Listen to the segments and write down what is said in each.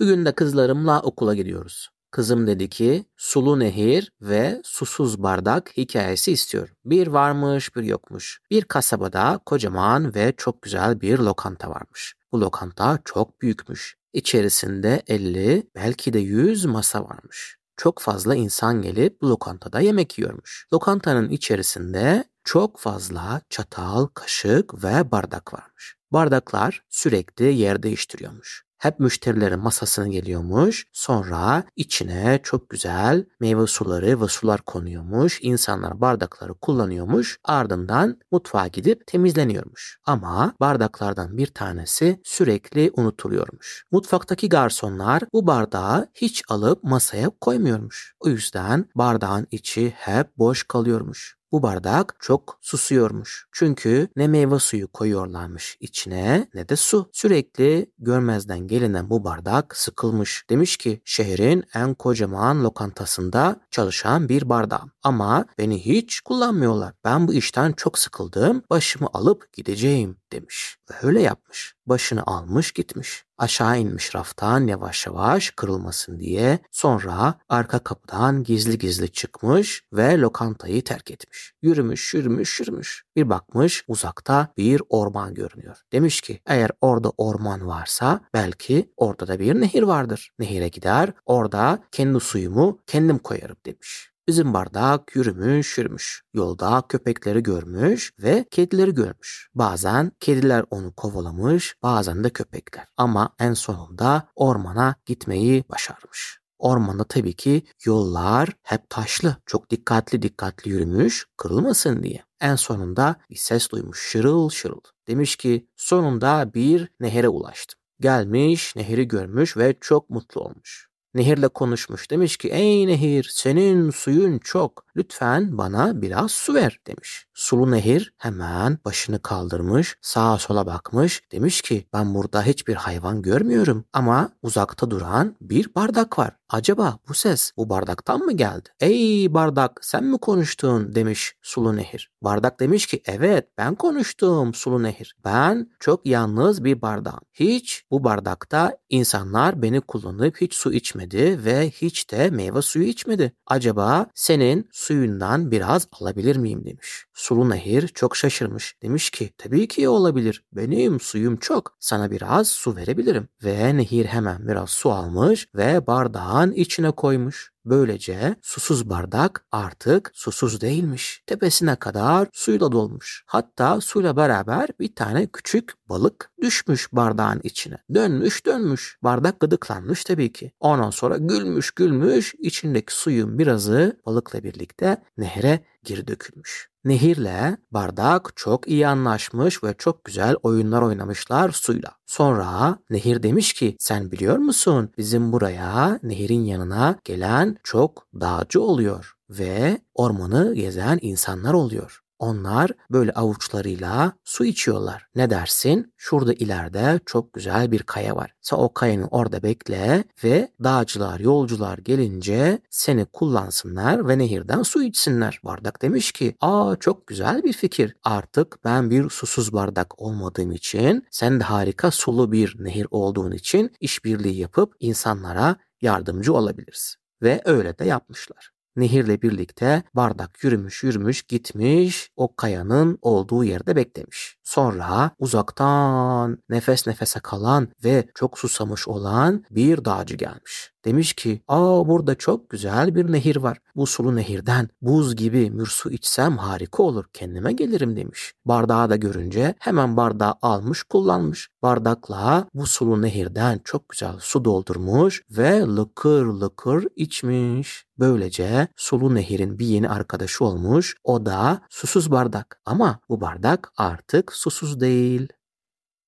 Bugün de kızlarımla okula gidiyoruz. Kızım dedi ki sulu nehir ve susuz bardak hikayesi istiyor. Bir varmış bir yokmuş. Bir kasabada kocaman ve çok güzel bir lokanta varmış. Bu lokanta çok büyükmüş. İçerisinde 50 belki de 100 masa varmış. Çok fazla insan gelip bu lokantada yemek yiyormuş. Lokantanın içerisinde çok fazla çatal, kaşık ve bardak varmış. Bardaklar sürekli yer değiştiriyormuş. Hep müşterilerin masasına geliyormuş. Sonra içine çok güzel meyve suları ve sular konuyormuş. İnsanlar bardakları kullanıyormuş. Ardından mutfağa gidip temizleniyormuş. Ama bardaklardan bir tanesi sürekli unutuluyormuş. Mutfaktaki garsonlar bu bardağı hiç alıp masaya koymuyormuş. O yüzden bardağın içi hep boş kalıyormuş. Bu bardak çok susuyormuş. Çünkü ne meyve suyu koyuyorlarmış içine ne de su. Sürekli görmezden gelinen bu bardak sıkılmış. Demiş ki şehrin en kocaman lokantasında çalışan bir bardağım. Ama beni hiç kullanmıyorlar. Ben bu işten çok sıkıldım. Başımı alıp gideceğim demiş. Ve öyle yapmış. Başını almış gitmiş. Aşağı inmiş raftan yavaş yavaş kırılmasın diye. Sonra arka kapıdan gizli gizli çıkmış ve lokantayı terk etmiş. Yürümüş, yürümüş, yürümüş. Bir bakmış uzakta bir orman görünüyor. Demiş ki eğer orada orman varsa belki orada da bir nehir vardır. Nehire gider orada kendi suyumu kendim koyarım demiş. Bizim bardak yürümüş yürümüş. Yolda köpekleri görmüş ve kedileri görmüş. Bazen kediler onu kovalamış, bazen de köpekler. Ama en sonunda ormana gitmeyi başarmış. Ormanda tabii ki yollar hep taşlı. Çok dikkatli dikkatli yürümüş, kırılmasın diye. En sonunda bir ses duymuş şırıl şırıl. Demiş ki sonunda bir nehre ulaştım. Gelmiş, nehri görmüş ve çok mutlu olmuş. Nehirle konuşmuş. Demiş ki ey nehir senin suyun çok. Lütfen bana biraz su ver demiş. Sulu nehir hemen başını kaldırmış, sağa sola bakmış. Demiş ki ben burada hiçbir hayvan görmüyorum ama uzakta duran bir bardak var. Acaba bu ses bu bardaktan mı geldi? Ey bardak sen mi konuştun demiş sulu nehir. Bardak demiş ki evet ben konuştum sulu nehir. Ben çok yalnız bir bardağım. Hiç bu bardakta insanlar beni kullanıp hiç su içmedi ve hiç de meyve suyu içmedi. Acaba senin suyundan biraz alabilir miyim demiş. Sulu nehir çok şaşırmış. Demiş ki tabii ki olabilir. Benim suyum çok. Sana biraz su verebilirim. Ve nehir hemen biraz su almış ve bardağın içine koymuş. Böylece susuz bardak artık susuz değilmiş. Tepesine kadar suyla dolmuş. Hatta suyla beraber bir tane küçük balık düşmüş bardağın içine. Dönmüş dönmüş. Bardak gıdıklanmış tabii ki. Ondan sonra gülmüş gülmüş. içindeki suyun birazı balıkla birlikte nehre geri dökülmüş. Nehirle bardak çok iyi anlaşmış ve çok güzel oyunlar oynamışlar suyla. Sonra nehir demiş ki sen biliyor musun bizim buraya nehirin yanına gelen çok dağcı oluyor ve ormanı gezen insanlar oluyor. Onlar böyle avuçlarıyla su içiyorlar. Ne dersin? Şurada ileride çok güzel bir kaya var. Sen o kayanın orada bekle ve dağcılar, yolcular gelince seni kullansınlar ve nehirden su içsinler. Bardak demiş ki, aa çok güzel bir fikir. Artık ben bir susuz bardak olmadığım için, sen de harika sulu bir nehir olduğun için işbirliği yapıp insanlara yardımcı olabiliriz. Ve öyle de yapmışlar. Nehirle birlikte bardak yürümüş yürümüş gitmiş o kayanın olduğu yerde beklemiş. Sonra uzaktan nefes nefese kalan ve çok susamış olan bir dağcı gelmiş. Demiş ki aa burada çok güzel bir nehir var. Bu sulu nehirden buz gibi mür su içsem harika olur. Kendime gelirim demiş. Bardağı da görünce hemen bardağı almış kullanmış. Bardakla bu sulu nehirden çok güzel su doldurmuş ve lıkır lıkır içmiş. Böylece sulu nehirin bir yeni arkadaşı olmuş. O da susuz bardak. Ama bu bardak artık susuz değil.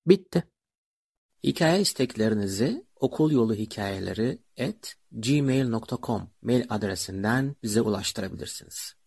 Bitti. Hikaye isteklerinizi okul yolu hikayeleri at gmail.com mail adresinden bize ulaştırabilirsiniz.